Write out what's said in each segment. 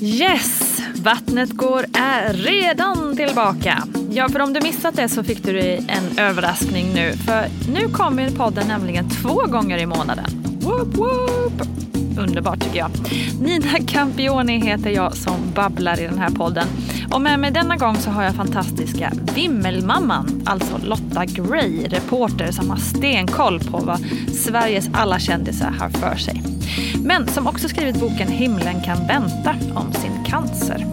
Yes! Vattnet går är redan tillbaka. Ja, för om du missat det så fick du en överraskning nu. För nu kommer podden nämligen två gånger i månaden. Woop, woop. Underbart tycker jag. Nina Campioni heter jag som babblar i den här podden. Och med mig denna gång så har jag fantastiska Vimmelmamman, alltså Lotta Gray, reporter som har stenkoll på vad Sveriges alla kändisar har för sig. Men som också skrivit boken Himlen kan vänta om sin cancer.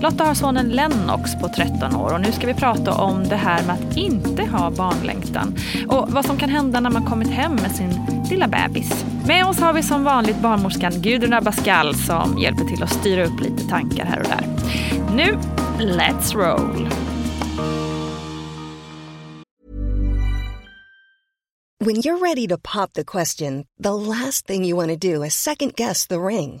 Lotta har sonen Lennox på 13 år och nu ska vi prata om det här med att inte ha barnlängtan och vad som kan hända när man kommit hem med sin lilla bebis. Med oss har vi som vanligt barnmorskan Gudrun Abascal som hjälper till att styra upp lite tankar här och där. Nu, let's roll! When you're ready to pop the question, the last thing you want to do is second guess the ring.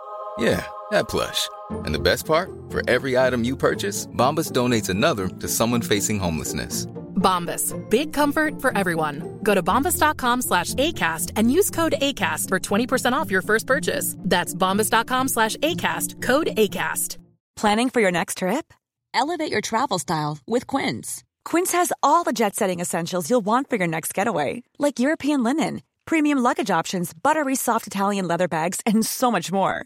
Yeah, that plush. And the best part, for every item you purchase, Bombas donates another to someone facing homelessness. Bombas, big comfort for everyone. Go to bombas.com slash ACAST and use code ACAST for 20% off your first purchase. That's bombas.com slash ACAST, code ACAST. Planning for your next trip? Elevate your travel style with Quince. Quince has all the jet setting essentials you'll want for your next getaway, like European linen, premium luggage options, buttery soft Italian leather bags, and so much more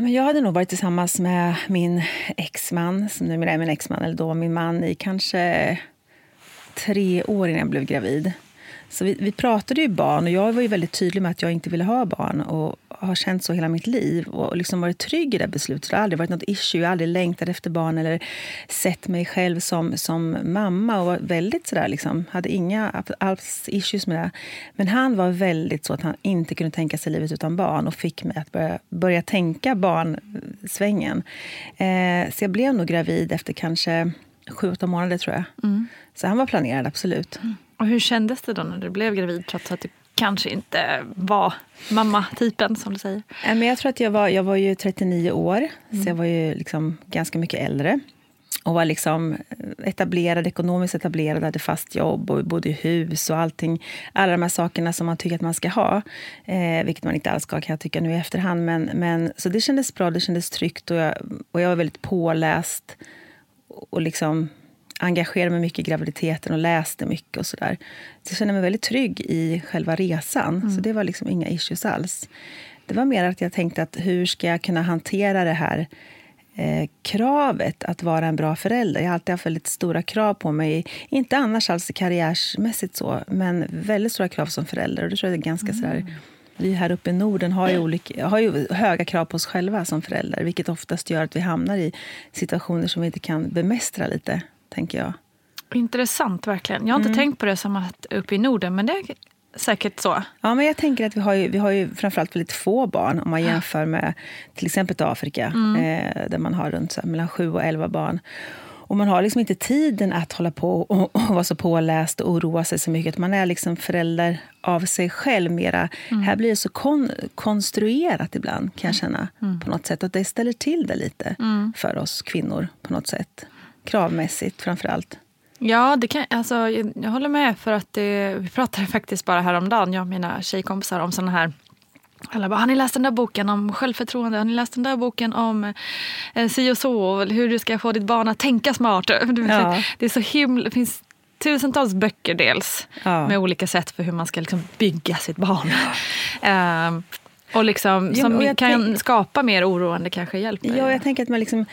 Jag hade nog varit tillsammans med min exman, som numera är min exman, eller då min man, i kanske tre år innan jag blev gravid. Så vi, vi, pratade ju barn och jag var ju väldigt tydlig med att jag inte ville ha barn och har känt så hela mitt liv och liksom varit trygg i det beslutet. Det har aldrig varit något issue, jag har aldrig längtat efter barn eller sett mig själv som, som mamma och var väldigt sådär liksom, hade inga alls issues med det. Men han var väldigt så att han inte kunde tänka sig livet utan barn och fick mig att börja, börja tänka barnsvängen. Eh, så jag blev nog gravid efter kanske sju, åtta månader tror jag. Mm. Så han var planerad, absolut. Mm. Och hur kändes det då när du blev gravid trots att du kanske inte var mamma-typen som du säger? Men jag tror att jag var, jag var ju 39 år, mm. så jag var ju liksom ganska mycket äldre. Och var liksom etablerad, ekonomiskt etablerad, hade fast jobb och bodde i hus och allting. Alla de här sakerna som man tycker att man ska ha. Eh, vilket man inte alls ska kan jag tycka nu i efterhand. Men, men, så det kändes bra, det kändes tryggt och jag, och jag var väldigt påläst. Och liksom engagerade mig mycket i graviditeten och läste mycket. och så där. Så jag kände mig väldigt trygg i själva resan. Mm. Så det var liksom inga issues alls. Det var mer att jag tänkte att hur ska jag kunna hantera det här eh, kravet att vara en bra förälder. Jag har alltid haft väldigt stora krav på mig. Inte annars alls karriärsmässigt så, men väldigt stora krav som förälder. Och det tror jag är ganska mm. sådär vi här uppe i Norden har ju, olika, har ju höga krav på oss själva som föräldrar vilket oftast gör att vi hamnar i situationer som vi inte kan bemästra lite tänker jag. Intressant verkligen. Jag har inte mm. tänkt på det som att uppe i Norden, men det är säkert så. Ja, men jag tänker att vi har ju, vi har ju framförallt väldigt få barn om man jämför med till exempel Afrika, mm. eh, där man har runt så här, mellan sju och elva barn. Och man har liksom inte tiden att hålla på och, och vara så påläst och oroa sig så mycket. Man är liksom förälder av sig själv mera. Mm. Här blir det så kon, konstruerat ibland, kan jag känna. Mm. på något sätt. Att det ställer till det lite för oss kvinnor på något sätt. Kravmässigt framför allt. Ja, det kan, alltså, jag, jag håller med. för att det, Vi pratade faktiskt bara häromdagen, jag och mina tjejkompisar, om såna här alla bara, har ni läst den där boken om självförtroende? Har ni läst den där boken om eh, si och så? Hur du ska få ditt barn att tänka smart? Ja. Det är så himla, det finns tusentals böcker dels Ja. med olika sätt för hur man ska liksom bygga sitt barn. Ehm, och liksom, Ja, som och kan skapa mer oroande kanske hjälper. Ja, jag tänker att man liksom...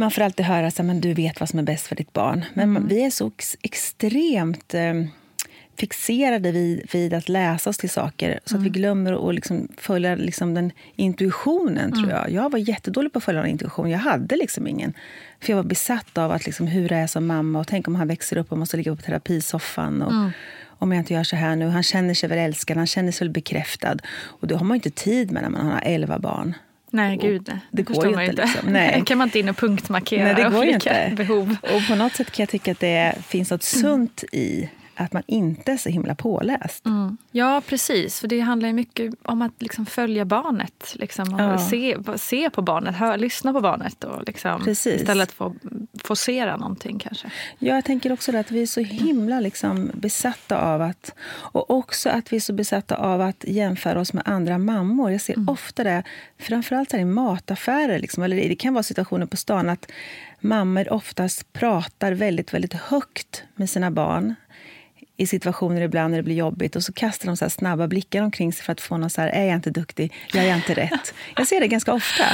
Man får alltid höra att du vet vad som är bäst för ditt barn. Men Mm. vi är så ex, extremt eh, fixerade vid, vid att läsa oss till saker så att Mm. vi glömmer att liksom följa liksom den intuitionen. tror Mm. Jag Jag var jättedålig på att följa den intuition. Jag hade liksom ingen. För Jag var besatt av att liksom, hur är jag som mamma. Och Tänk om han växer upp och måste ligga på terapisoffan. Och, Mm. Om jag inte gör så här nu. Han känner sig väl älskad, han känner sig väl bekräftad. Och Det har man inte tid med när man har elva barn. Nej, gud nej. det förstår går ju man inte, liksom. Nej. Kan man inte in och punktmarkera Nej, det går olika inte. behov. Och på något sätt kan jag tycka att det finns något sunt i att man inte är så himla påläst. Mm. Ja, precis. För det handlar mycket om att liksom följa barnet. Liksom, och Ja. se, se på barnet, hör, lyssna på barnet. Och liksom, Precis. Istället för att forcera någonting kanske. Ja, jag tänker också att vi är så himla liksom besatta av att... Och också att vi är så besatta av att jämföra oss med andra mammor. Jag ser Mm. ofta det, framförallt här i mataffärer. Liksom, eller det kan vara situationer på stan att mammor oftast pratar väldigt, väldigt högt med sina barn i situationer ibland när det blir jobbigt och så kastar de så här snabba blickar omkring sig för att få någon så här, är jag inte duktig? Jag inte rätt? Jag ser det ganska ofta.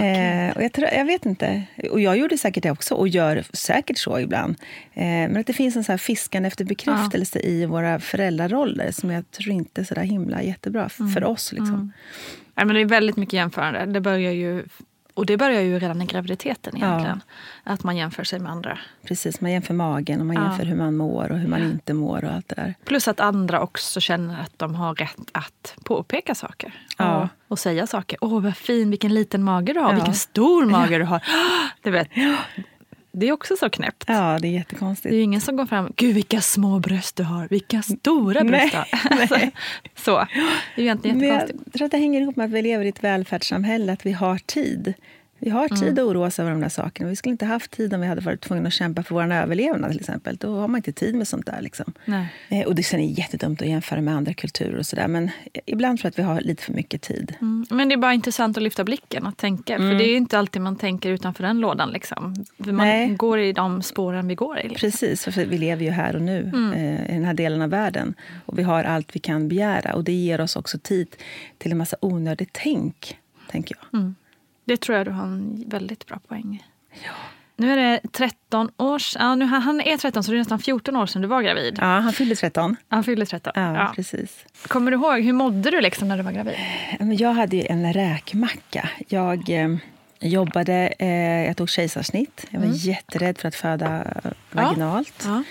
Eh, och jag, tror, jag vet inte. Och jag gjorde säkert det också, och gör säkert så ibland. Eh, men att det finns en så här fiskande efter bekräftelse i våra föräldraroller som jag tror inte är så där himla jättebra f- för oss. Liksom. Nej, men det är väldigt mycket jämförande. Det börjar ju, och det börjar ju redan i graviditeten egentligen. Att man jämför sig med andra. Precis, man jämför magen och man Ja. jämför hur man mår och hur man inte mår och allt det där. Plus att andra också känner att de har rätt att påpeka saker. Ja. Och, och säga saker. Åh, vad fin, vilken liten mage du har. Ja. Vilken stor mage du har. Du vet, det är också så knäppt. Ja, det är Det jättekonstigt. är ju ingen som går fram Gud vilka små bröst du har, vilka stora bröst du har. Alltså, så. Det är ju egentligen Men jag jättekonstigt. tror att det hänger ihop med att vi lever i ett välfärdssamhälle, att vi har tid. Vi har tid att oroa oss över de där sakerna. Vi skulle inte haft tid om vi hade varit tvungna att kämpa för vår överlevnad. till exempel. Då har man inte tid med sånt där. Liksom. Eh, Och det sen är jättedumt att jämföra med andra kulturer. och så där. Men ibland tror jag att vi har lite för mycket tid. Mm. Men det är bara intressant att lyfta blicken och tänka. För det är ju inte alltid man tänker utanför den lådan. Liksom. Man Nej. går i de spåren vi går i. Liksom. Precis, för vi lever ju här och nu eh, i den här delen av världen. Och vi har allt vi kan begära. Och det ger oss också tid till en massa onödigt tänk, tänker jag. Det tror jag du har en väldigt bra poäng i. Nu är det 13 år ja, nu, han är 13 så det är nästan 14 år sedan du var gravid. Ja, han fyllde 13. Han fyllde 13. Ja, Ja. precis. Kommer du ihåg, hur mådde du liksom när du var gravid? Jag hade en räkmacka. Jag eh, jobbade, eh, jag tog kejsarsnitt. Jag var jätterädd för att föda vaginalt. Ja.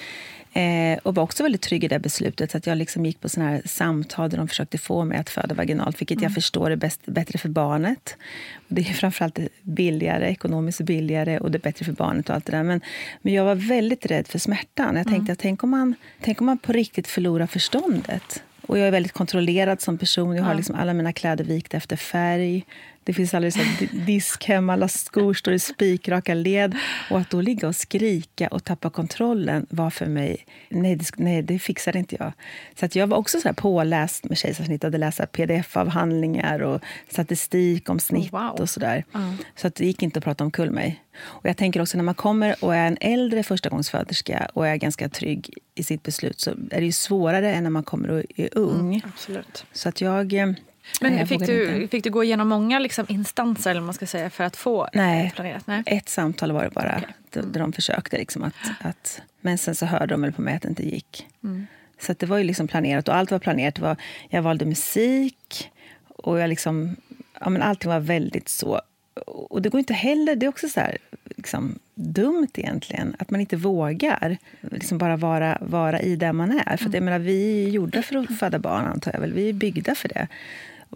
Eh, och var också väldigt trygg i det beslutet. Så att jag liksom gick på såna här samtal där de försökte få mig att föda vaginalt. Vilket jag förstår är bäst, bättre för barnet. Och det är framförallt billigare, ekonomiskt billigare och det är bättre för barnet. och allt det där. Men, men jag var väldigt rädd för smärtan. Jag tänkte att tänk om, man, tänk om man på riktigt förlorar förståndet. Och jag är väldigt kontrollerad som person. Jag har liksom alla mina kläder vikta efter färg. Det finns aldrig så disk hemma, alla skor står i spikraka led. Och att då ligga och skrika och tappa kontrollen var för mig... Nej, det, nej, det fixade inte jag. Så att jag var också så påläst med kejsarsnitt. Hade här pdf-avhandlingar och statistik om snitt wow. och sådär. Så att det gick inte att prata omkull mig. Och jag tänker också när man kommer och är en äldre förstagångsföderska och är ganska trygg i sitt beslut så är det ju svårare än när man kommer och är ung. Absolut. Så att jag... eh, Men jag fick du, inte. fick du gå igenom många liksom, instanser eller man ska säga, för att få Nej. planerat? Nej. Ett samtal var det bara, där där de försökte. Liksom att, att, men sen så hörde de väl på mig att det inte gick. Så att det var ju liksom planerat. Och allt var planerat. Var, jag valde musik och jag liksom, ja, men allting var väldigt så. Och det går inte heller, det är också så här, liksom, dumt egentligen, att man inte vågar liksom bara vara, vara i där man är. För att, jag menar, vi är gjorda för att föda barn, antar jag väl. Vi är byggda för det.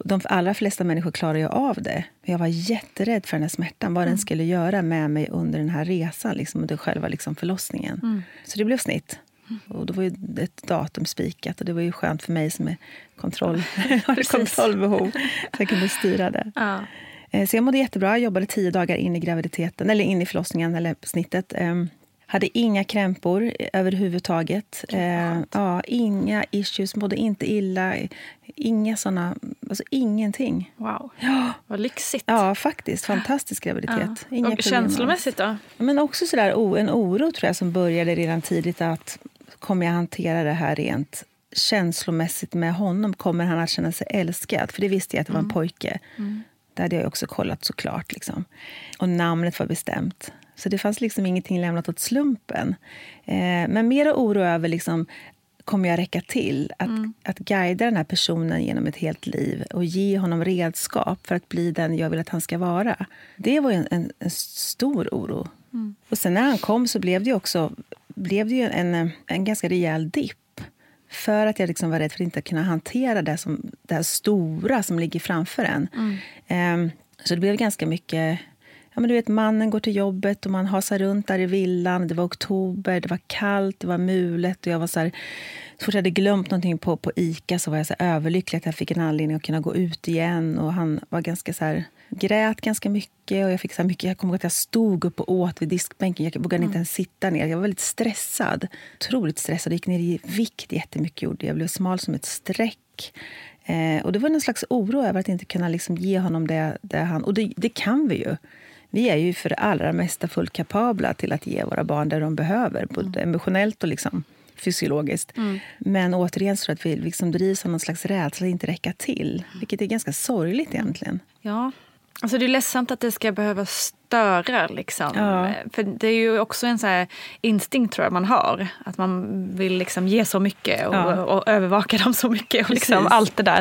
De allra flesta människor klarar ju av det. Men jag var jätterädd för den här smärtan, vad den skulle göra med mig under den här resan, liksom, under själva liksom, förlossningen. Så det blev snitt. Och då var ju ett datum spikat och det var ju skönt för mig som är kontroll, har kontrollbehov, så jag kunde styra det. Ja. Eh, Så jag mådde jättebra. Jag jobbade tio dagar in i graviditeten, eller in i förlossningen, eller snittet. Ehm, Hade inga krämpor överhuvudtaget. Eh, ja, inga issues, mådde inte illa. Inga såna, alltså ingenting. Wow, vad lyxigt. Ja, faktiskt. Fantastisk graviditet. Ja. Inga Och problem känslomässigt då? Men också sådär, en oro tror jag som började redan tidigt. att Kommer jag hantera det här rent känslomässigt med honom? Kommer han att känna sig älskad? För det visste jag att det var en pojke. Det hade jag också kollat såklart. Liksom. Och namnet var bestämt. Så det fanns liksom ingenting lämnat åt slumpen. Eh, men mer oro över liksom, kommer jag räcka till? Att, att guida den här personen genom ett helt liv och ge honom redskap för att bli den jag vill att han ska vara. Det var en, en, en stor oro. Och sen när han kom så blev det också blev det en, en ganska rejäl dipp. För att jag liksom var rädd för att inte kunna hantera det, som, det här stora som ligger framför en. Ehm, så det blev ganska mycket... Ja, men du vet, mannen går till jobbet och man hasar runt där i villan. Det var oktober, det var kallt, det var mulet. Och jag var så här, så fort jag hade glömt någonting på, på Ica så var jag så överlycklig att jag fick en anledning att kunna gå ut igen. Och han var ganska så här, grät ganska mycket. Och jag, fick så mycket, jag kommer ihåg att jag stod upp och åt vid diskbänken. Jag vågade inte ens sitta ner. Jag var väldigt stressad. Otroligt stressad. Jag gick ner i vikt jättemycket. Gjorde. Jag blev smal som ett streck. Eh, och det var en slags oro över att inte kunna liksom ge honom det, det han... Och det, det kan vi ju. Vi är ju för det allra mesta fullt kapabla till att ge våra barn det de behöver. Både emotionellt och liksom fysiologiskt. Men återigen så att vi liksom drivs av någon slags rädsla att inte räcka till. Vilket är ganska sorgligt egentligen. Ja. Alltså det är ledsamt att det ska behöva störa. Liksom. Ja. För det är ju också en så här instinkt tror jag man har. Att man vill liksom ge så mycket och, Ja. och övervaka dem så mycket. Och liksom Precis. allt det där.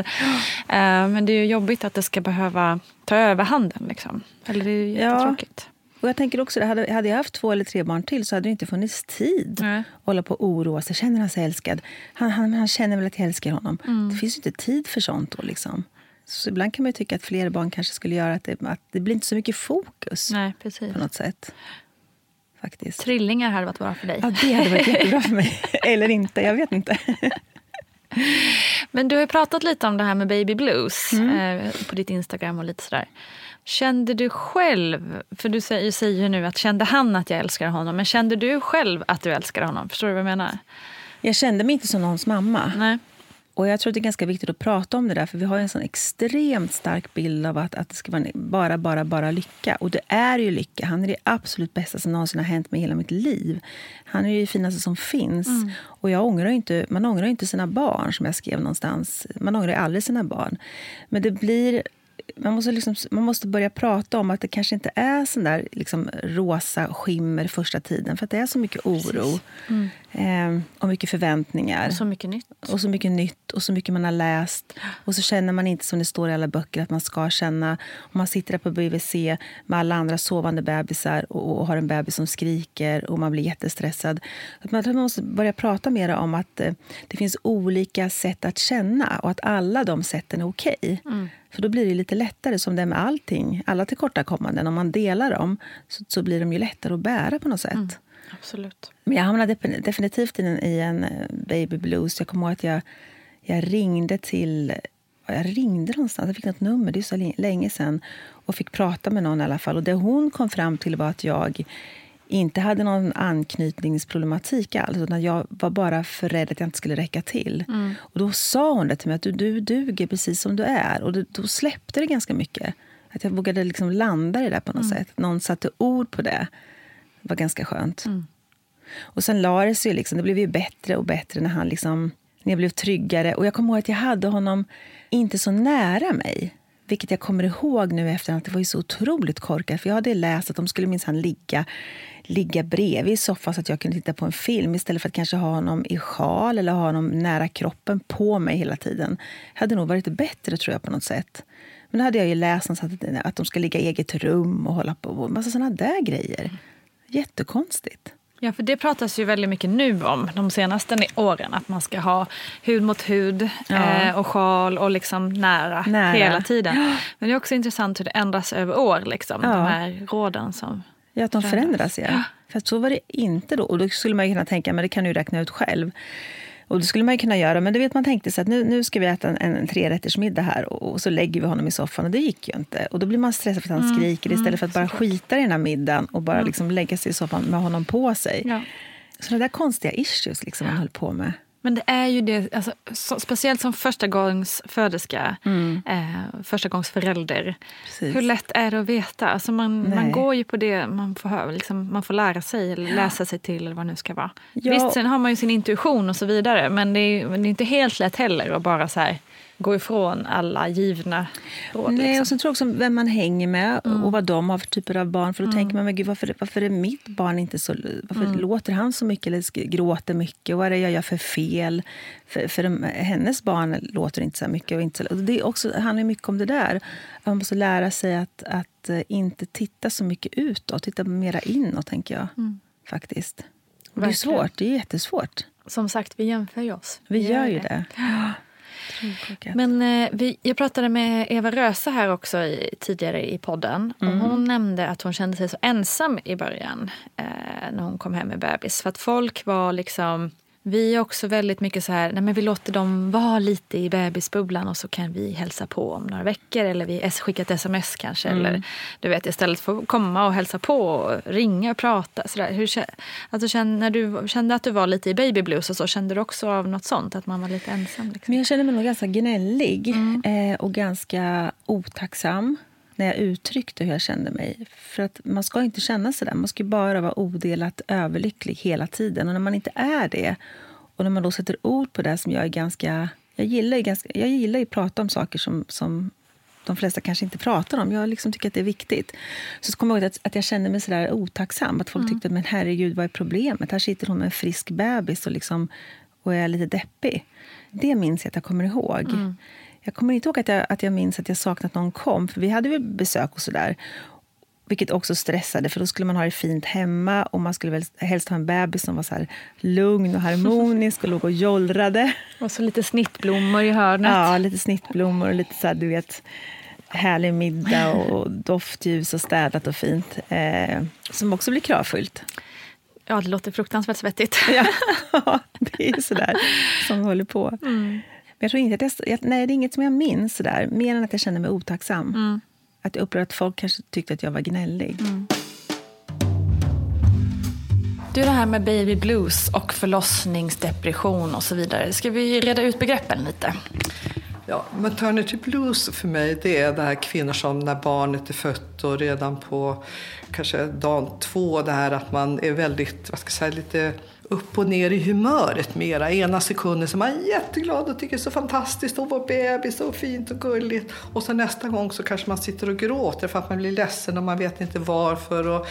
Eh, men det är jobbigt att det ska behöva ta över handen. Liksom. Eller det är ju Ja. jättetråkigt. Och jag tänker också, hade, hade jag haft två eller tre barn till så hade det inte funnits tid Nej. att hålla på och oroa sig. Känner han sig älskad? Han, han, han känner väl att jag älskar honom. Mm. Det finns ju inte tid för sånt då. Liksom. Så ibland kan man ju tycka att fler barn kanske skulle göra att det, att det blir inte så mycket fokus Nej, precis. på något sätt. Faktiskt. Trillingar hade varit bra för dig. Ja, det hade varit jättebra för mig. Eller inte, jag vet inte. Men du har pratat lite om det här med baby blues Mm. eh, på ditt Instagram och lite sådär. Kände du själv, för du säger, säger ju nu att kände han att jag älskar honom, men kände du själv att du älskar honom? Förstår du vad jag menar? Jag kände mig inte som någons mamma. Nej. Och jag tror att det är ganska viktigt att prata om det där, för vi har en sån extremt stark bild av att, att det ska vara bara, bara, bara lycka. Och det är ju lycka. Han är det absolut bästa som någonsin har hänt mig i hela mitt liv. Han är ju det finaste som finns. Och jag ångrar inte, man ångrar inte sina barn, som jag skrev någonstans. Man ångrar aldrig sina barn. Men det blir... Man måste, liksom, man måste börja prata om att det kanske inte är sån där liksom, rosa skimmer första tiden. För att det är så mycket oro eh, och mycket förväntningar. Så mycket nytt. Och så mycket nytt och så mycket man har läst. Och så känner man inte som det står i alla böcker att man ska känna. Och man sitter där på BVC med alla andra sovande bebisar och, och har en bebis som skriker och man blir jättestressad. Att man, man måste börja prata mer om att eh, det finns olika sätt att känna och att alla de sätten är okej. För då blir det lite lättare, som det är med allting. Alla tillkortakommanden, om man delar dem så, så blir de ju lättare att bära på något sätt. Absolut. Men jag hamnade definitivt i en, i en eh, baby blues. Jag kommer ihåg att jag, jag ringde till... Jag ringde någonstans, jag fick något nummer, det är så länge sedan och fick prata med någon i alla fall. Och det hon kom fram till var att jag inte hade någon anknytningsproblematik alls. Utan jag var bara för rädd att jag inte skulle räcka till. Och då sa hon det till mig, att du, du duger precis som du är. Och det, då släppte det ganska mycket. Att jag vågade liksom landa i det där på något sätt. Någon satte ord på det. Det var ganska skönt. Och sen la det sig liksom, det blev ju bättre och bättre när han liksom, när jag blev tryggare. Och jag kommer ihåg att jag hade honom inte så nära mig. Vilket jag kommer ihåg nu efter att det var ju så otroligt korkat. För jag hade läst att de skulle minsann ligga, ligga bredvid i soffan så att jag kunde titta på en film istället för att kanske ha honom i sjal eller ha honom nära kroppen på mig hela tiden. Det hade nog varit bättre tror jag på något sätt. Men då hade jag ju läst att, att de ska ligga i eget rum och hålla på. Och massa sådana där grejer. Jättekonstigt. Ja, för det pratas ju väldigt mycket nu om de senaste åren. Att man ska ha hud mot hud Ja. eh, och sjal och liksom nära, Nära. hela tiden. Men det är också intressant hur det ändras över år, liksom, Ja. de här råden som... Ja, att de Förändras. förändras. Ja. För att så var det inte då. Och då skulle man ju kunna tänka, men det kan du räkna ut själv. Och det skulle man ju kunna göra, men du vet man tänkte sig att nu, nu ska vi äta en, en trerättersmiddag här och, och så lägger vi honom i soffan och det gick ju inte. Och då blir man stressad för att han skriker istället för att bara skita i den här middagen och bara liksom lägga sig i soffan med honom på sig. Ja. Så det där konstiga issues liksom man höll på med. Men det är ju det, alltså, så, speciellt som första gångs föderska, eh, första gångs förälder. Mm. Precis. Hur lätt är det att veta? Alltså man, man går ju på det man får, liksom, man får lära sig eller läsa sig till eller vad det nu ska vara. Ja. Visst, sen har man ju sin intuition och så vidare men det är, men det är inte helt lätt heller att bara så här, gå ifrån alla givna råd. Nej, liksom. och sen tror jag också vem man hänger med och vad de har för typer av barn. För då tänker man, men gud, varför, varför är mitt barn inte så... Varför låter han så mycket eller gråter mycket? Och vad är det jag gör för fel? För, för de, hennes barn låter inte så mycket. Och inte så, det är också, det handlar mycket om det där. Man måste lära sig att, att eh, inte titta så mycket utåt. Titta mera inåt, tänker jag. Faktiskt. Och det är svårt. Det är jättesvårt. Som sagt, vi jämför ju oss. Vi gör ju det. Tråkigt. Men eh, vi, jag pratade med Eva Röse här också i, tidigare i podden. Och hon nämnde att hon kände sig så ensam i början eh, när hon kom hem med bebis. För att folk var liksom... Vi är också väldigt mycket så här, nej men vi låter dem vara lite i bebisbubblan och så kan vi hälsa på om några veckor eller vi skickar ett sms kanske. Eller du vet istället för att komma och hälsa på och ringa och prata. Så där. Hur, alltså, kände, när du kände att du var lite i baby blues och så, kände du också av något sånt? Att man var lite ensam? Liksom? Men jag känner mig nog ganska gnällig eh, och ganska otacksam när jag uttryckte hur jag kände mig. För att Man ska inte känna så där. Man ska bara vara odelat överlycklig hela tiden. Och när man inte är det, och när man då sätter ord på det som jag är ganska... Jag gillar ju, ganska, jag gillar ju att prata om saker som, som de flesta kanske inte pratar om. Jag liksom tycker att det är viktigt. Så kommer jag ihåg att, att jag kände mig så där otacksam. Att folk tyckte, men herregud, vad är problemet? Här sitter hon med en frisk bebis och, liksom, och är lite deppig. Det minns jag att jag kommer ihåg. Jag kommer inte ihåg att jag, att jag minns att jag saknat någon kom. För vi hade väl besök och sådär. Vilket också stressade, för då skulle man ha det fint hemma och man skulle väl helst ha en bebis som var så lugn och harmonisk och låg och jollrade. Och så lite snittblommor i hörnet. Ja, lite snittblommor och lite så här, du vet, härlig middag och doftljus och städat och fint. Eh, som också blir kravfyllt. Ja, det låter fruktansvärt svettigt. Ja, det är ju sådär som håller på. Men jag tror inte att jag, jag, nej, det är inget som jag minns sådär, mer än att jag känner mig otacksam. Att jag upplevde att folk kanske tyckte att jag var gnällig. Du, det här med baby blues och förlossningsdepression och så vidare. Ska vi reda ut begreppen lite? Ja, maternity blues för mig det är det här kvinnor som när barnet är fött och redan på kanske dag två det här att man är väldigt, vad ska jag säga, lite upp och ner i humöret mera. Ena sekunden så är ah, man jätteglad och tycker det är så fantastiskt och vår bebis så fint och gulligt. Och så nästa gång så kanske man sitter och gråter för att man blir ledsen och man vet inte varför och,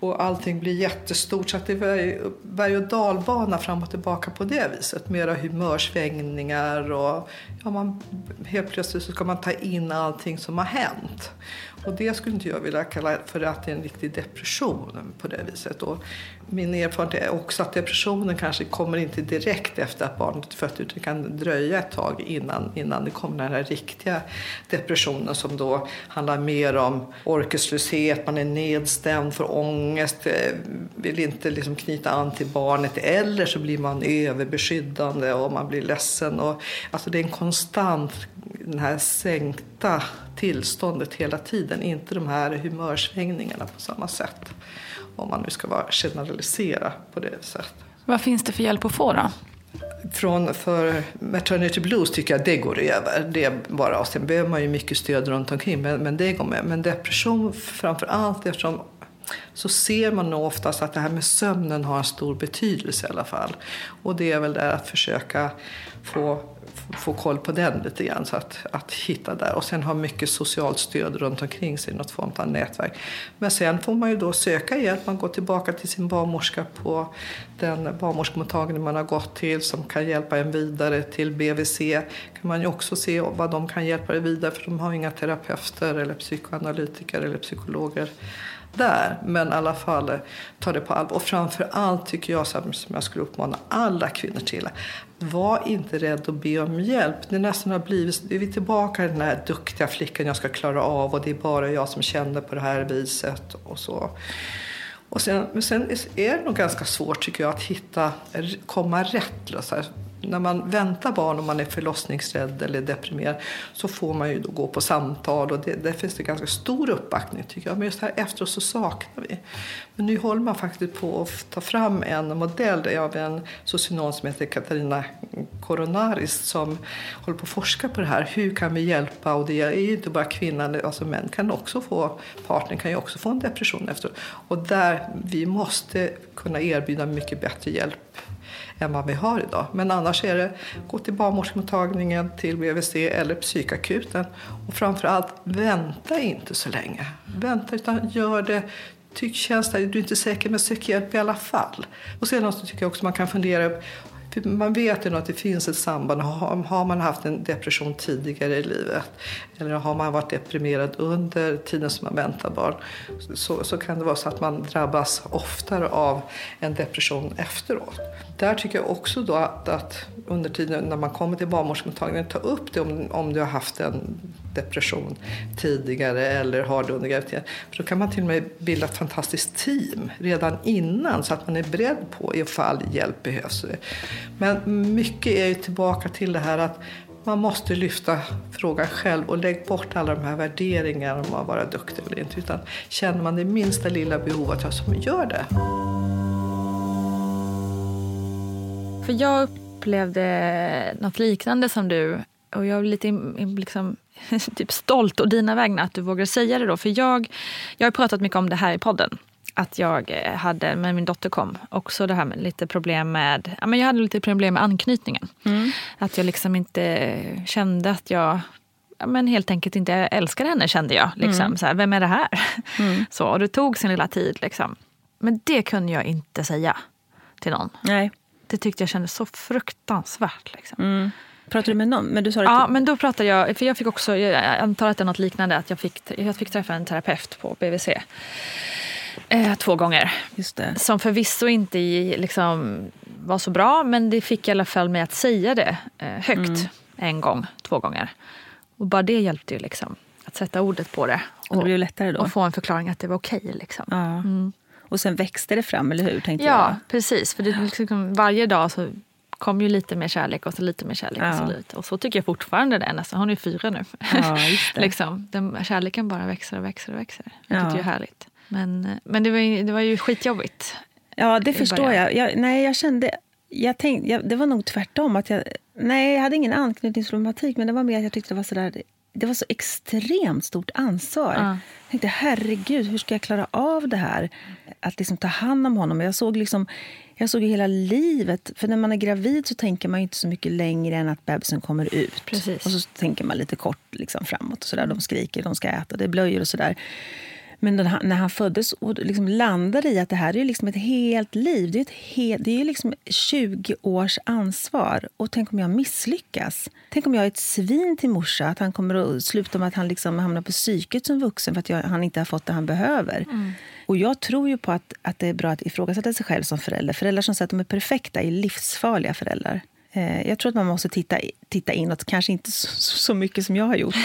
och allting blir jättestort. Så att det är berg- berg och dalbana fram och tillbaka på det viset. Mera humörsvängningar och ja, man, helt plötsligt så ska man ta in allting som har hänt. Och det skulle inte jag vilja kalla för att det är en riktig depression på det viset. Och min erfarenhet är också att depressionen kanske kommer inte direkt efter att barnet är fött utan det kan dröja ett tag innan, innan det kommer den här riktiga depressionen som då handlar mer om orkeslöshet, man är nedstämd, får ångest, eh, vill inte liksom knyta an till barnet eller så blir man överbeskyddande och man blir ledsen. Och, alltså det är en konstant, den här sänkta tillståndet hela tiden, inte de här humörsvängningarna på samma sätt. Om man nu ska vara generalisera på det sättet. Vad finns det för hjälp att få då? Från, för maternity blues tycker jag det går över. Det bara, och sen behöver man ju mycket stöd runt omkring men, men det går med. Men depression framför allt eftersom så ser man nog oftast att det här med sömnen har en stor betydelse i alla fall. Och det är väl där att försöka få, få koll på den lite grann. Så att, att hitta där. Och sen ha mycket socialt stöd runt omkring sig, något form av nätverk. Men sen får man ju då söka hjälp. Man går tillbaka till sin barnmorska på den barnmorskemottagning man har gått till som kan hjälpa en vidare till BVC. kan man ju också se vad de kan hjälpa dig vidare för de har inga terapeuter eller psykoanalytiker eller psykologer där. Men i alla fall eh, ta det på allvar. Och framför allt tycker jag, som jag skulle uppmana alla kvinnor till, var inte rädd att be om hjälp. Det nästan har blivit, är vi tillbaka i den här duktiga flickan jag ska klara av och det är bara jag som känner på det här viset och så. Och sen, men sen är det nog ganska svårt tycker jag att hitta, komma rätt. Så här, när man väntar barn och man är förlossningsrädd eller deprimerad så får man ju då gå på samtal och det, där finns det ganska stor uppbackning tycker jag. Men just här efteråt så saknar vi. Men nu håller man faktiskt på att ta fram en modell av en socionom som heter Katarina Coronaris som håller på att forska på det här. Hur kan vi hjälpa? Och det är ju inte bara kvinnan, alltså män kan också få, partnern kan ju också få en depression efteråt. Och där vi måste kunna erbjuda mycket bättre hjälp än vad vi har idag. Men annars är det gå till barnmorskemottagningen, till BVC eller psykakuten. Och framförallt, vänta inte så länge. Vänta, utan gör det Tyck, du är inte säker, men sök hjälp i alla fall. Och sen så tycker jag också man kan fundera man vet ju att det finns ett samband. Har man haft en depression tidigare i livet eller har man varit deprimerad under tiden som man väntar barn så, så kan det vara så att man drabbas oftare av en depression efteråt. Där tycker jag också då att, att under tiden när man kommer till barnmorskemottagningen ta upp det om, om du har haft en depression tidigare eller har det under graviditeten. För då kan man till och med bilda ett fantastiskt team redan innan så att man är beredd på ifall hjälp behövs. Men mycket är ju tillbaka till det här att man måste lyfta frågan själv och lägg bort alla de här värderingarna om att vara duktig eller inte. Utan känner man det minsta lilla behovet, ja, så gör det. För jag upplevde något liknande som du och jag är lite liksom, typ stolt å dina vägnar att du vågar säga det då. För jag, jag har pratat mycket om det här i podden. Att jag eh, hade, när min dotter kom, också det här med lite problem med, ja, men jag hade lite problem med anknytningen. Mm. Att jag liksom inte kände att jag ja, men helt enkelt inte älskade henne kände jag. Liksom. Mm. Så här, vem är det här? Mm. Så, och det tog sin lilla tid. Liksom. Men det kunde jag inte säga till någon. Nej. Det tyckte jag kändes så fruktansvärt. Liksom. Mm. Pratade du med någon? Men du sa ja, men då pratade jag, för jag fick också, jag antar att det är något liknande, att jag fick, jag fick träffa en terapeut på BVC. Eh, två gånger. Just det. Som förvisso inte liksom, var så bra, men det fick i alla fall mig att säga det eh, högt mm. en gång, två gånger. Och bara det hjälpte ju liksom, att sätta ordet på det. Och, och det blev lättare då? Och få en förklaring att det var okej. Okay, liksom. ja. mm. Och sen växte det fram, eller hur? Tänkte ja, jag. precis. För det, liksom, varje dag så kom ju lite mer kärlek och så lite mer kärlek. Ja. Och, så lite. och så tycker jag fortfarande det. Nästan. Hon är fyra nu. Ja, liksom, den, kärleken bara växer och växer och växer. Tycker det är härligt. Men, men det, var, det var ju skitjobbigt. Ja, det förstår jag. jag. Nej, jag kände... Jag tänkte, jag, det var nog tvärtom. Att jag, nej, jag hade ingen anknytningsproblematik, men det var mer att jag tyckte det var sådär det var så extremt stort ansvar. Ja. Jag tänkte, herregud, hur ska jag klara av det här? Att liksom ta hand om honom. Jag såg, liksom, jag såg hela livet. För när man är gravid så tänker man inte så mycket längre än att bebisen kommer ut. Precis. Och så tänker man lite kort liksom, framåt. Och så där. De skriker, de ska äta, det är blöjor och sådär. Men när han, när han föddes och liksom landade i att det här är liksom ett helt liv. Det är, ett helt, det är liksom 20 års ansvar. Och tänk om jag misslyckas? Tänk om jag är ett svin till morsa? Att han kommer att sluta med att han liksom hamnar på psyket som vuxen för att jag, han inte har fått det han behöver. Mm. Och jag tror ju på att, att det är bra att ifrågasätta sig själv som förälder. Föräldrar som säger att de är perfekta är livsfarliga föräldrar. Eh, jag tror att man måste titta, titta inåt, kanske inte så, så mycket som jag har gjort.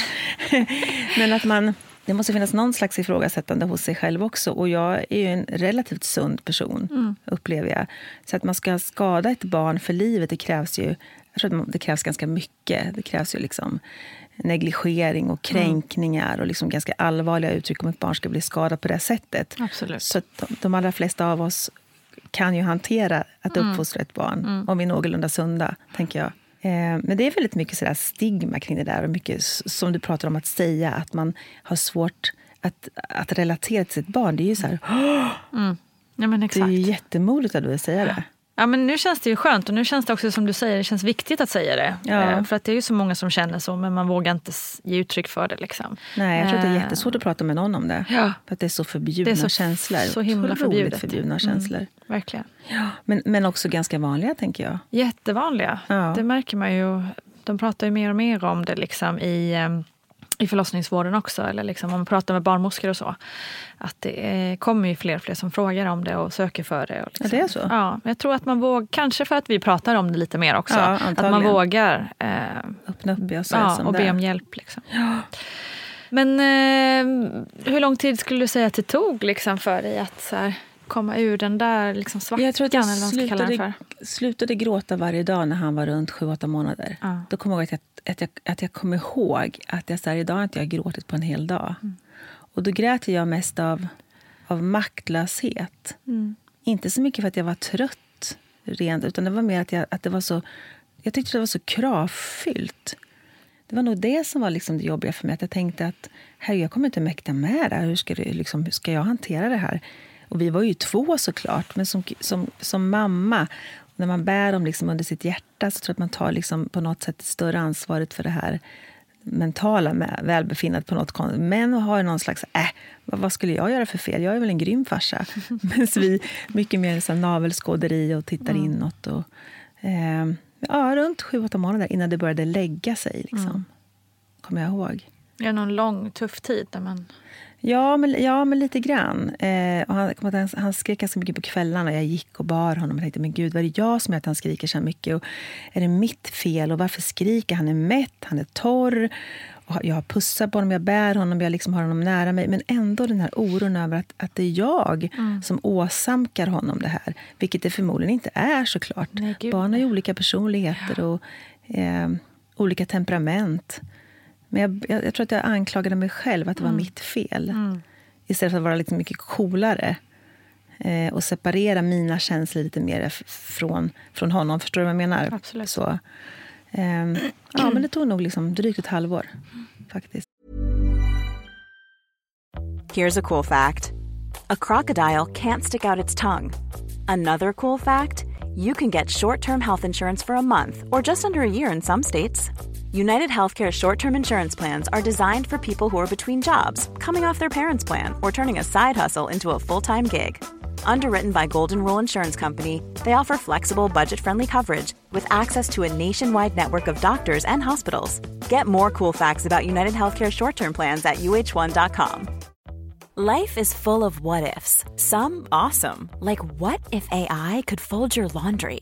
Men att man det måste finnas någon slags ifrågasättande hos sig själv också. Och jag är ju en relativt sund person, mm. upplever jag. Så att man ska skada ett barn för livet, det krävs ju jag tror att det krävs ganska mycket. Det krävs ju liksom negligering och kränkningar mm. och liksom ganska allvarliga uttryck om ett barn ska bli skadat på det sättet. Absolut. Så de, de allra flesta av oss kan ju hantera att mm. uppfostra ett barn mm. om vi är någorlunda sunda, tänker jag. Eh, men det är väldigt mycket sådär stigma kring det där. Och mycket som du pratar om att säga, att man har svårt att, att relatera till sitt barn. Det är ju så här... Mm. Ja, men exakt. Det är ju jättemodigt att du säga det. Ja, men nu känns det ju skönt och nu känns det också som du säger, det känns viktigt att säga det. Ja. Eh, för att det är ju så många som känner så men man vågar inte ge uttryck för det. Liksom. Nej, jag tror att det är eh. jättesvårt att prata med någon om det. Ja. För att det är så förbjudna det är så, känslor. Så himla förbjudet. förbjudna mm, känslor. Mm, verkligen. Ja. Men, men också ganska vanliga tänker jag. Jättevanliga. Ja. Det märker man ju. De pratar ju mer och mer om det liksom i i förlossningsvården också, eller liksom om man pratar med barnmorskor och så. Att det är, kommer ju fler och fler som frågar om det och söker för det. Liksom. Ja, det är så? Ja, jag tror att man vågar, kanske för att vi pratar om det lite mer också. Ja, att man vågar eh, Öppna upp och ja, och be om hjälp. Liksom. Men eh, hur lång tid skulle du säga att det tog liksom, för dig att så här, komma ur den där liksom, svackan? Jag tror att jag slutade, slutade gråta varje dag när han var runt 7-8 månader. Ja. Då kommer jag ihåg att jag, att jag, att jag kom ihåg att jag så här, idag inte jag gråtit på en hel dag. Mm. Och då grät jag mest av, av maktlöshet. Mm. Inte så mycket för att jag var trött, rent, utan det var mer att, jag, att det var så... Jag tyckte det var så kravfyllt. Det var nog det som var liksom det jobbiga för mig. Att jag tänkte att Herre, jag kommer inte mäkta med det här. Hur ska, det, liksom, hur ska jag hantera det här? Och vi var ju två såklart, men som, som, som mamma när man bär dem liksom under sitt hjärta så tror jag att man tar liksom på något sätt det större ansvaret för det här mentala välbefinnandet på något kon- Män har någon slags, äh, vad, vad skulle jag göra för fel? Jag är väl en grym farsa. Medan vi mycket mer så navelskåderi och tittar inåt. Och, eh, ja, runt sju, åtta månader innan det började lägga sig. Liksom. Kommer jag ihåg. Det är någon lång tuff tid där man... Ja, men, ja, men lite grann. Eh, och han, han, han skrek ganska mycket på kvällarna. Jag gick och bar honom och tänkte, men gud, vad är det jag som gör att han skriker så här mycket? Och är det mitt fel? Och varför skriker han? är mätt, han är torr. Och jag har pussat på honom, jag bär honom, jag liksom har honom nära mig. Men ändå den här oron över att, att det är jag som åsamkar honom det här. Vilket det förmodligen inte är såklart. Nej, Barn har ju olika personligheter och eh, olika temperament. Men jag, jag, jag tror att jag anklagade mig själv att det var mitt fel. Istället för att vara lite mycket coolare. Eh, och separera mina känslor lite mer från, från honom. Förstår du vad jag menar? Absolut. Så, ehm, ja, men det tog nog liksom drygt ett halvår. Faktiskt. Here's a cool fact a crocodile can't stick out its tongue. Another cool fact you can get short term health insurance for a month or just under a year in some states. United Healthcare short term insurance plans are designed for people who are between jobs, coming off their parents' plan, or turning a side hustle into a full time gig. Underwritten by Golden Rule Insurance Company, they offer flexible, budget friendly coverage with access to a nationwide network of doctors and hospitals. Get more cool facts about United Healthcare short term plans at uh1.com. Life is full of what ifs. Some awesome, like what if AI could fold your laundry?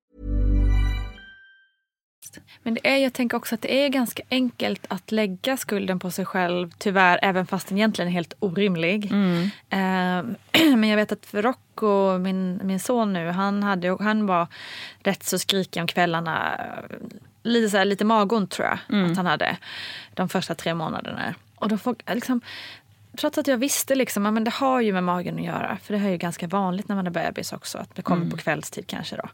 Men det är, jag tänker också att det är ganska enkelt att lägga skulden på sig själv, tyvärr, även fast den egentligen är helt orimlig. Eh, men jag vet att för Rocco, min, min son nu, han, hade, han var rätt så skrikig om kvällarna. lite, så här, lite magont tror jag att han hade de första tre månaderna. Och då får, liksom, trots att jag visste liksom, men det har ju med magen att göra. För det är ju ganska vanligt när man är bebis också. Att det kommer på kvällstid kanske då.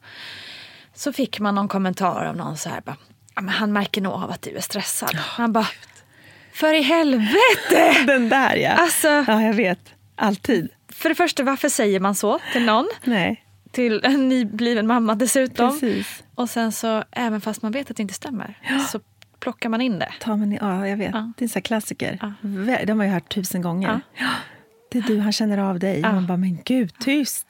Så fick man någon kommentar av någon så här. Bara, ja, men han märker nog av att du är stressad. man bara, för i helvete! Den där ja. Alltså, Ja, jag vet. Alltid. för det första, varför säger man så till någon? Nej, Till en nybliven mamma dessutom. precis. Och sen så, även fast man vet att det inte stämmer, så plockar man in det. Ta mig, ja, jag vet. Ja. Det är en sån klassiker. Ja. Det har man ju hört tusen gånger. Ja. Ja. Det är du, han känner av dig. Ja. Man bara, men gud, tyst!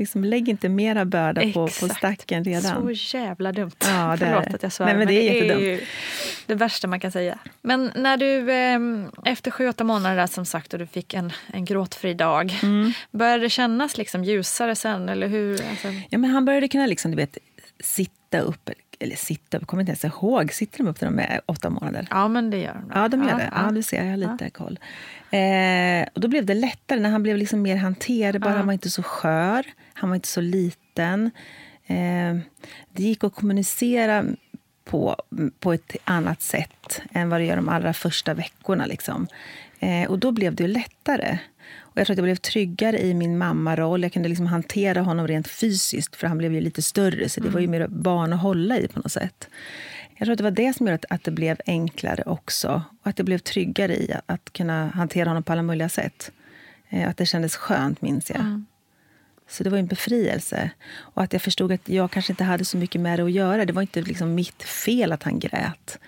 Liksom, lägg inte mera börda på, på stacken redan. Så jävla dumt. Ja, det är Förlåt det. att jag svär. Nej, men det är ju jättedumt. det värsta man kan säga. Men när du eh, efter sju, åtta månader där, som sagt och du fick en, en gråtfri dag. Mm. Började det kännas liksom ljusare sen? Eller hur? Alltså, Ja, men han började kunna liksom, du vet, sitta upp. Eller sitta jag kommer inte ens ihåg. Sitter de upp när de är åtta månader? ja, men det gör de. Ja, de gör det. Ja, du ser, jag har lite koll. Eh, och då blev det lättare när han blev liksom mer hanterbar. Han var inte så skör, han var inte så liten. Eh, det gick att kommunicera på, på ett annat sätt än vad det gör de allra första veckorna. Liksom. Eh, och då blev det lättare. Jag tror att jag blev tryggare i min mammaroll. Jag kunde liksom hantera honom rent fysiskt, för han blev ju lite större. Så det var ju mer barn att hålla i på något sätt. Jag tror att det var det som gjorde att, att det blev enklare också. Och att det blev tryggare i att, att kunna hantera honom på alla möjliga sätt. Eh, att det kändes skönt, minns jag. Så det var en befrielse. Och att jag förstod att jag kanske inte hade så mycket med det att göra. Det var inte liksom mitt fel att han grät.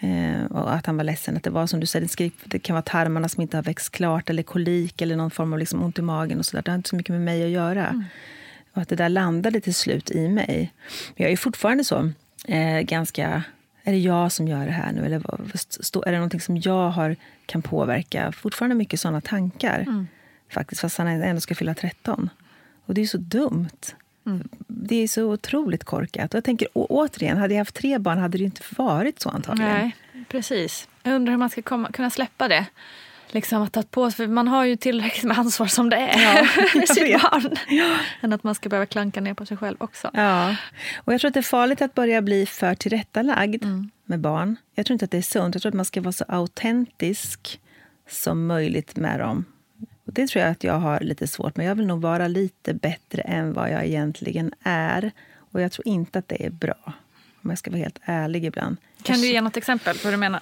Eh, och att han var ledsen. Att det var som du säger, skrik, det kan vara tarmarna som inte har växt klart eller kolik eller någon form av liksom ont i magen. och så där. Det har inte så mycket med mig att göra. Och att det där landade till slut i mig. Men jag är fortfarande så eh, ganska... Är det jag som gör det här nu? Eller stå- är det någonting som jag har, kan påverka? Fortfarande mycket såna tankar. Faktiskt, fast han ändå ska fylla 13. Och det är så dumt. Det är så otroligt korkat. Och jag tänker, å- återigen, hade jag haft tre barn hade det inte varit så antagligen. Nej, precis. Jag undrar hur man ska komma, kunna släppa det. Liksom att ta på sig, för man har ju tillräckligt med ansvar som det är Ja, med sitt vet. barn. Än att man ska behöva klanka ner på sig själv också. Ja. Och jag tror att det är farligt att börja bli för tillrättalagd med barn. Jag tror inte att det är sunt. Jag tror att man ska vara så autentisk som möjligt med dem. Och det tror jag att jag har lite svårt med. Jag vill nog vara lite bättre än vad jag egentligen är. Och jag tror inte att det är bra. Om jag ska vara helt ärlig ibland. Kan jag, du ge något exempel på vad du menar?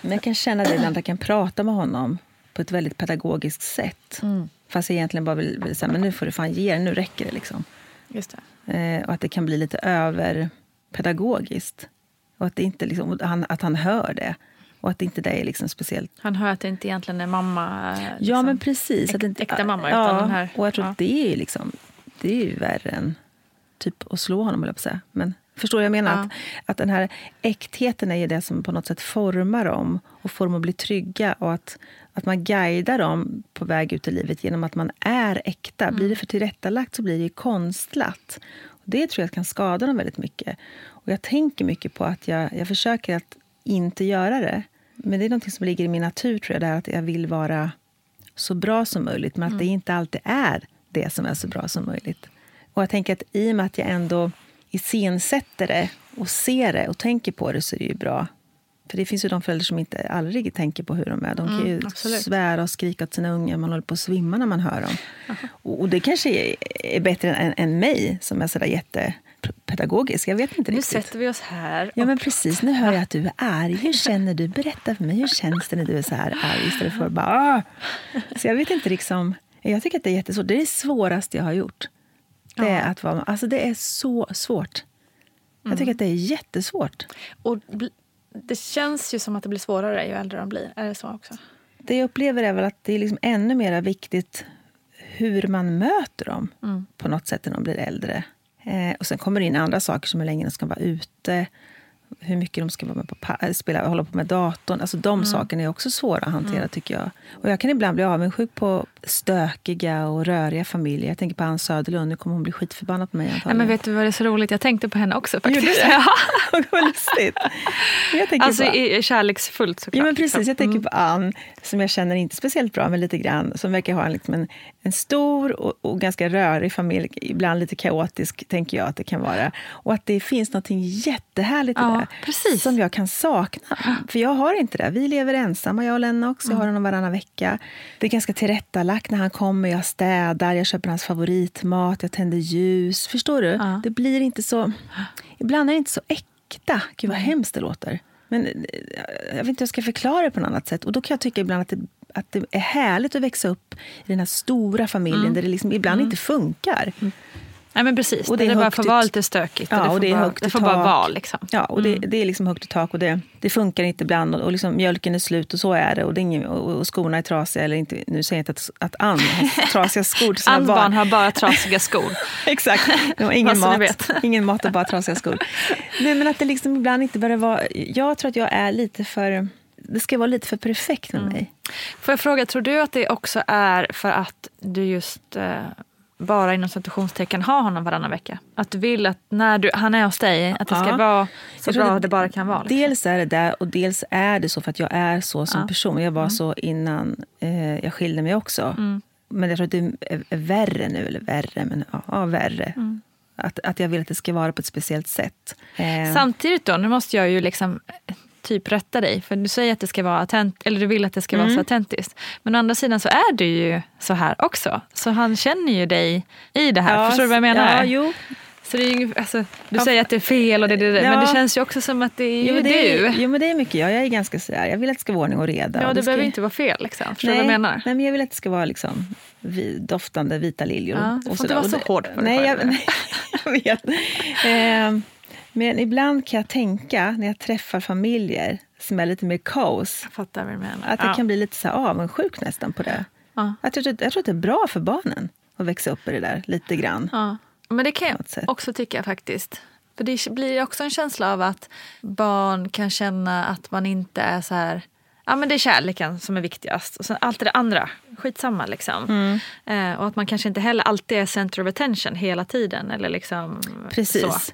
Men jag kan känna det ibland att jag kan prata med honom på ett väldigt pedagogiskt sätt. Fast jag egentligen bara vill, vill säga, men nu får du fan ge dig, nu räcker det. liksom. Just det. Eh, och att det kan bli lite överpedagogiskt. Och att, det inte liksom, och han, att han hör det. Och att inte det är liksom speciellt... Han hör att det inte egentligen är mamma. Ja, liksom. men precis. äk- att det inte, äkta mamma, ja, utan den här- Och jag tror ja. det är liksom, det är ju värre än typ att slå honom, jag på säga. Men förstår vad jag menar? Ja. Att, att den här äktheten är ju det som på något sätt formar dem och får dem att bli trygga. Och att, att man guidar dem på väg ut i livet genom att man är äkta. Blir Mm. det för tillrättalagt så blir det ju konstlat. Och det tror jag kan skada dem väldigt mycket. Och jag tänker mycket på att jag, jag försöker att inte göra det. Men det är något som ligger i min natur, tror jag. Det här att jag vill vara så bra som möjligt, men att det inte alltid är det som är så bra som möjligt. Och jag tänker att i och med att jag ändå iscensätter det och ser det och tänker på det så är det ju bra. För det finns ju de föräldrar som inte aldrig tänker på hur de är. De kan ju absolut. svära och skrika åt sina ungar. Man håller på att svimma när man hör dem. Och och det kanske är, bättre än, än mig som är sådär jättepedagogisk. Jag vet inte Nu riktigt. sätter vi oss här. Ja, men precis. Nu hör jag att du är arg. Hur känner du? Berätta för mig. Hur känns det när du är så här arg? Istället för bara... Ah! Så jag vet inte liksom... Jag tycker att det är jättesvårt. Det är det svåraste jag har gjort. Det är, att vara, alltså det är så svårt. Jag tycker att det är jättesvårt. Och det känns ju som att det blir svårare ju äldre de blir. Är det så också? Det jag upplever är väl att det är liksom ännu mer viktigt hur man möter dem på något sätt när de blir äldre. Eh, och Sen kommer det in andra saker som hur länge de ska vara ute, hur mycket de ska vara med på pa- spela, hålla på med datorn. Alltså de sakerna är också svåra att hantera, tycker jag. Och Jag kan ibland bli avundsjuk på stökiga och röriga familjer. Jag tänker på Ann Söderlund, nu kommer hon bli skitförbannad på mig Nej, men vet du vad det är så roligt? Jag tänkte på henne också faktiskt. Gjorde Ja. Vad lustigt. Jag Alltså på, i- kärleksfullt såklart. ja, men precis, jag tänker Mm. på Ann, som jag känner inte speciellt bra, men lite grann, som verkar ha en, liksom en, en stor och, och ganska rörig familj, ibland lite kaotisk, tänker jag att det kan vara. Och att det finns något jättehärligt i Ja, det, precis. som jag kan sakna. För jag har inte det. Vi lever ensamma, jag och Lennox. Mm. Jag har honom varannan vecka. Det är ganska tillrättalagt när han kommer. Jag städar, jag köper hans favoritmat, jag tänder ljus. Förstår du? Ja. Det blir inte så... Ibland är det inte så äkta. Gud, vad hemskt det låter. Men eh, jag vet inte hur jag ska förklara det på något annat sätt. Och då kan jag tycka ibland att det, att det är härligt att växa upp i den här stora familjen Mm. där det liksom ibland inte funkar. Nej, men precis. Och det det, är bara får vara lite stökigt. Ja, det får och det är bara, det får bara vara. Liksom. Ja, och det, det är liksom högt i tak och det, det funkar inte ibland. Och, och liksom mjölken är slut och så är det. Och, det är ingen, och, och skorna är trasiga. Eller inte, nu säger jag inte att, att Ann har trasiga skor till sina Ann barn har bara trasiga skor. Exakt. Det var ingen, mat, ingen mat och bara trasiga skor. Nej, men att det liksom ibland inte bara var... Jag tror att jag är lite för... Det ska vara lite för perfekt med mig. Får jag fråga, tror du att det också är för att du just eh, bara inom citationstecken har honom varannan vecka? Att du vill att när du, han är hos dig, att det ska Ja. vara så bra att det bara kan vara? Liksom. Dels är det där och dels är det så för att jag är så som Ja. Mm. person. Jag var så innan eh, jag skilde mig också. Men jag tror att det är, är värre nu, eller värre, men ja, ja värre. Mm. Att, att jag vill att det ska vara på ett speciellt sätt. Eh, Samtidigt då, nu måste jag ju liksom typ rätta dig. För du säger att det ska vara autent, eller du vill att det ska vara Mm. så autentiskt. Men å andra sidan så är du ju så här också. Så han känner ju dig i det här. Förstår du vad jag menar? Ja, jo. Så det är ju, alltså, du Ja, säger att det är fel och det, det, det. men Ja. det känns ju också som att det är ju Jo men, det du. är, jo, men det är mycket jag. Jag är ganska sådär. Jag vill att det ska vara ordning och reda. ja, och det, ska, behöver inte vara fel. Liksom. Förstår du vad jag menar? Nej, men jag vill att det ska vara liksom doftande vita liljor. Ja, du får inte vara så det- hård för nej, jag, nej, jag vet. Men ibland kan jag tänka, när jag träffar familjer som är lite mer kaos, att jag ja. kan bli lite så här avundsjuk nästan på det. Ja. Jag, tror- jag tror att det är bra för barnen att växa upp i det där lite grann. Ja. Men det kan jag också tycka faktiskt. För det blir också en känsla av att barn kan känna att man inte är så här... Ja men det är kärleken som är viktigast. Och sen allt det andra, skitsamma liksom. Mm. Eh, och att man kanske inte heller alltid är center of attention hela tiden. Eller liksom Precis. Så.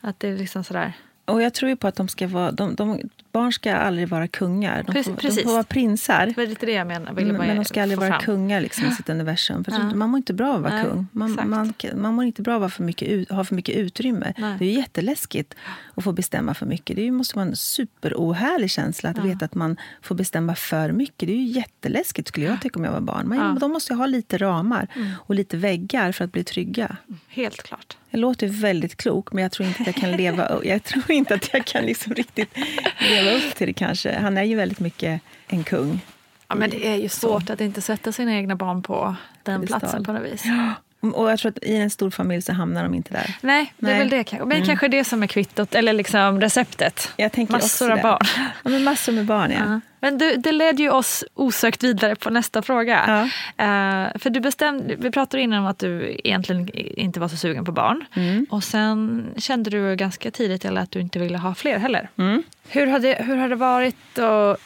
Att det är liksom sådär... Och jag tror ju på att de ska vara, de, de, barn ska aldrig vara kungar. De, Precis, får, de får vara prinsar. Det var lite det jag menade. Ville Men, de ska aldrig vara fram. kungar liksom, i sitt universum. För Ja. Man mår inte bra av att vara Nej, kung. Man, exakt. man, man mår inte bra av att för mycket, ha för mycket utrymme. Nej. Det är ju jätteläskigt att få bestämma för mycket. Det måste vara en superohärlig känsla att veta att man får bestämma för mycket. Det är ju jätteläskigt skulle jag tycka om jag var barn. Men Ja. Mm. de måste ju ha lite ramar och lite väggar för att bli trygga. Helt klart. Jag låter väldigt klok, men jag tror inte att jag kan leva Jag tror inte att jag kan liksom riktigt leva upp till det kanske. Han är ju väldigt mycket en kung. Ja, men det är ju svårt att inte sätta sina egna barn på den platsen på något vis. Och jag tror att i en stor familj så hamnar de inte där. Nej, det är Nej. väl det kanske. Men kanske det som är kvittot, eller liksom receptet. Jag tänker Massor av det. barn. Ja, men massor med barn, ja. Ja. Men du, det ledde ju oss osökt vidare på nästa fråga. Eh, för du bestämde, vi pratade innan om att du egentligen inte var så sugen på barn. Mm. Och sen kände du ganska tidigt eller att du inte ville ha fler heller. Mm. Hur, har det, hur har det varit att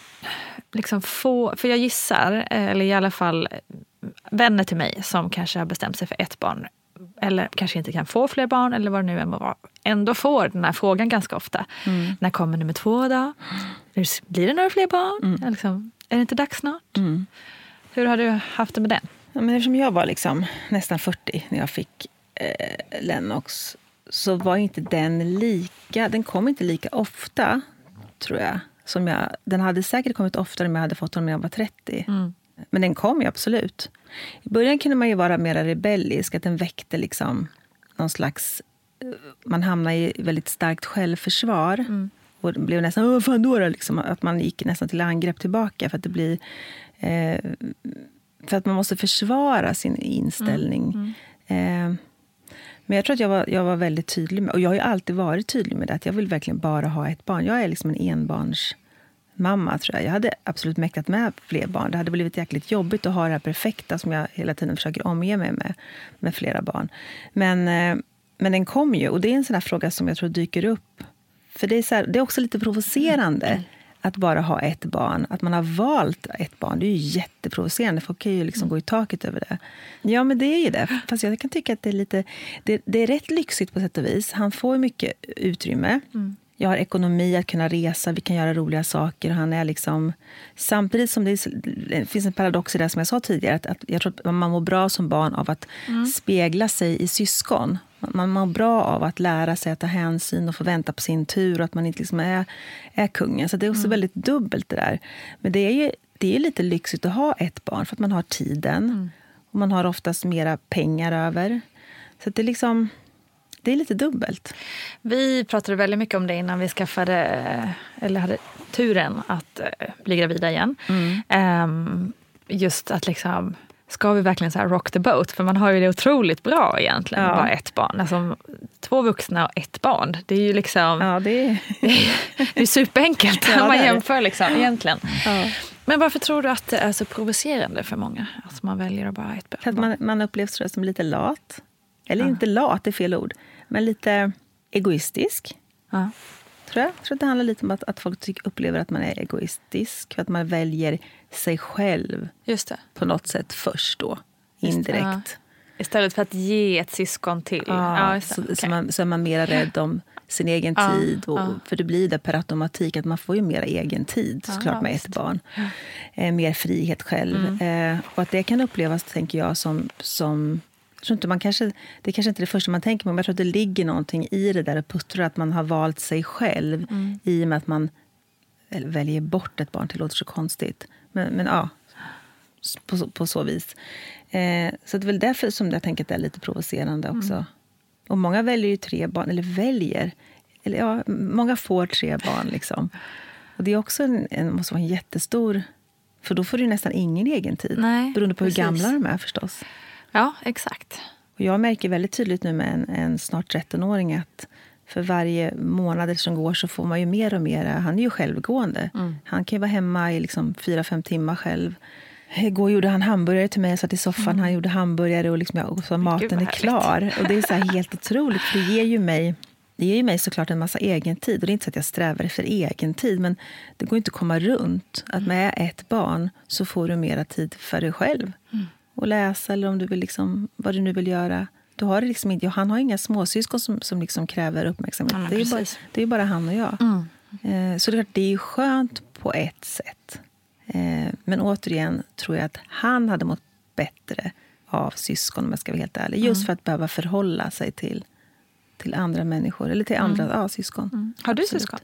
liksom få, för jag gissar, eh, eller i alla fall vänner till mig som kanske har bestämt sig för ett barn eller kanske inte kan få fler barn eller vad det nu än må vara, ändå får den här frågan ganska ofta. Mm. När kommer nummer två då? Blir det några fler barn? Eller Liksom, är det inte dags snart? Mm. Hur har du haft det med den? Ja, men eftersom jag var liksom nästan 40 när jag fick eh, Lennox så var inte den lika... Den kom inte lika ofta, tror jag. Som jag den hade säkert kommit oftare om jag hade fått honom när jag var 30. Men den kom ju absolut. I början kunde man ju vara mer rebellisk, att den väckte liksom någon slags... eh, Man hamnade i väldigt starkt självförsvar. Och det blev nästan, "Åh, fan då? då?" Liksom, att man gick nästan till angrepp tillbaka. För att det blir... Eh, för att man måste försvara sin inställning. Eh, men jag tror att jag var, jag var väldigt tydlig med, och jag har alltid varit tydlig med det, att jag vill verkligen bara ha ett barn. Jag är liksom en enbarns mamma, tror jag. Jag hade absolut mäktat med fler barn. Det hade blivit jäkligt jobbigt att ha det här perfekta som jag hela tiden försöker omge mig med, med flera barn. Men, eh, men den kom ju, och det är en sån här fråga som jag tror dyker upp. För det är, så här, det är också lite provocerande att bara ha ett barn, att man har valt ett barn, det är ju jätteprovocerande. Folk kan ju liksom gå i taket över det. Ja, men det är ju det. Fast jag kan tycka att det är lite... Det, det är rätt lyxigt på sätt och vis. Han får mycket utrymme. Mm. Jag har ekonomi att kunna resa, vi kan göra roliga saker. Han är liksom, samtidigt som det, är, det finns en paradox i det som jag sa tidigare. Att, att jag tror att man mår bra som barn av att spegla sig i syskon. Man mår bra av att lära sig att ta hänsyn och vänta på sin tur och att man inte liksom är, är kungen. Så det är också väldigt dubbelt det där. Men det är ju det är lite lyxigt att ha ett barn för att man har tiden. Och man har oftast mera pengar över. Så det är liksom... Det är lite dubbelt. Vi pratade väldigt mycket om det innan vi skaffade, eller hade turen att eh, bli gravida igen. Ehm, just att liksom, ska vi verkligen så rock the boat? För man har ju det otroligt bra egentligen, Ja. bara ett barn. Alltså, två vuxna och ett barn. Det är ju liksom, Ja, det är... det är superenkelt Ja, om man jämför liksom, egentligen. Ja. Men varför tror du att det är så provocerande för många? Att man väljer att bara ha ett barn? För att man, man upplevs tror jag, som lite lat. Eller inte lat, det är fel ord. Men lite egoistisk. Ja. Tror jag. jag tror att det handlar lite om att, att folk tycker, upplever att man är egoistisk. För att man väljer sig själv på något sätt först då. Indirekt. Istället för att ge ett syskon till. Ja, det. så, Okej. så, man, så är man mer rädd om sin egen Ja, tid. Och, ja. För det blir det per automatik, att man får ju mer egen tid såklart Ja, med ett barn. Eh, mer frihet själv. Mm. Eh, och att det kan upplevas, tänker jag, som... som tror inte man kanske, det är kanske inte är det första man tänker på, men jag tror att det ligger någonting i det där och puttrar, att man har valt sig själv Mm. i och med att man väljer bort ett barn. Det låter så konstigt. Men, men ja, på, så- på så vis. Eh, så det är väl därför som jag tänker att det är lite provocerande också. Och många väljer ju tre barn, eller väljer. Eller ja, många får tre barn. Liksom. Och det är också en, en, måste vara en jättestor... För då får du nästan ingen egen tid. Nej, beroende på precis. hur gamla de är förstås. Ja, exakt. Och jag märker väldigt tydligt nu med en, en snart 13-åring att för varje månad som går så får man ju mer och mer... Han är ju självgående. Han kan ju vara hemma i liksom fyra, fem timmar själv. Igår gjorde han hamburgare till mig. Jag satt i soffan, han gjorde hamburgare och, liksom, och så maten är klar. Och det är så helt otroligt, för det ger ju mig det ger ju mig såklart en massa egen tid. Och det är inte så att jag strävar efter egen tid, men det går inte att komma runt att med ett barn så får du mera tid för dig själv. Och läsa eller om du vill liksom, vad du nu vill göra. Du har det liksom inte, han har inga småsyskon som, som liksom kräver uppmärksamhet. Ja, det, är bara, det är bara han och jag. Eh, så det är, det är skönt på ett sätt. Eh, men återigen tror jag att han hade mått bättre av syskon, om jag ska vara helt ärlig. Just för att behöva förhålla sig till, till andra människor. Eller till andra ja, syskon. Har du Absolut. syskon?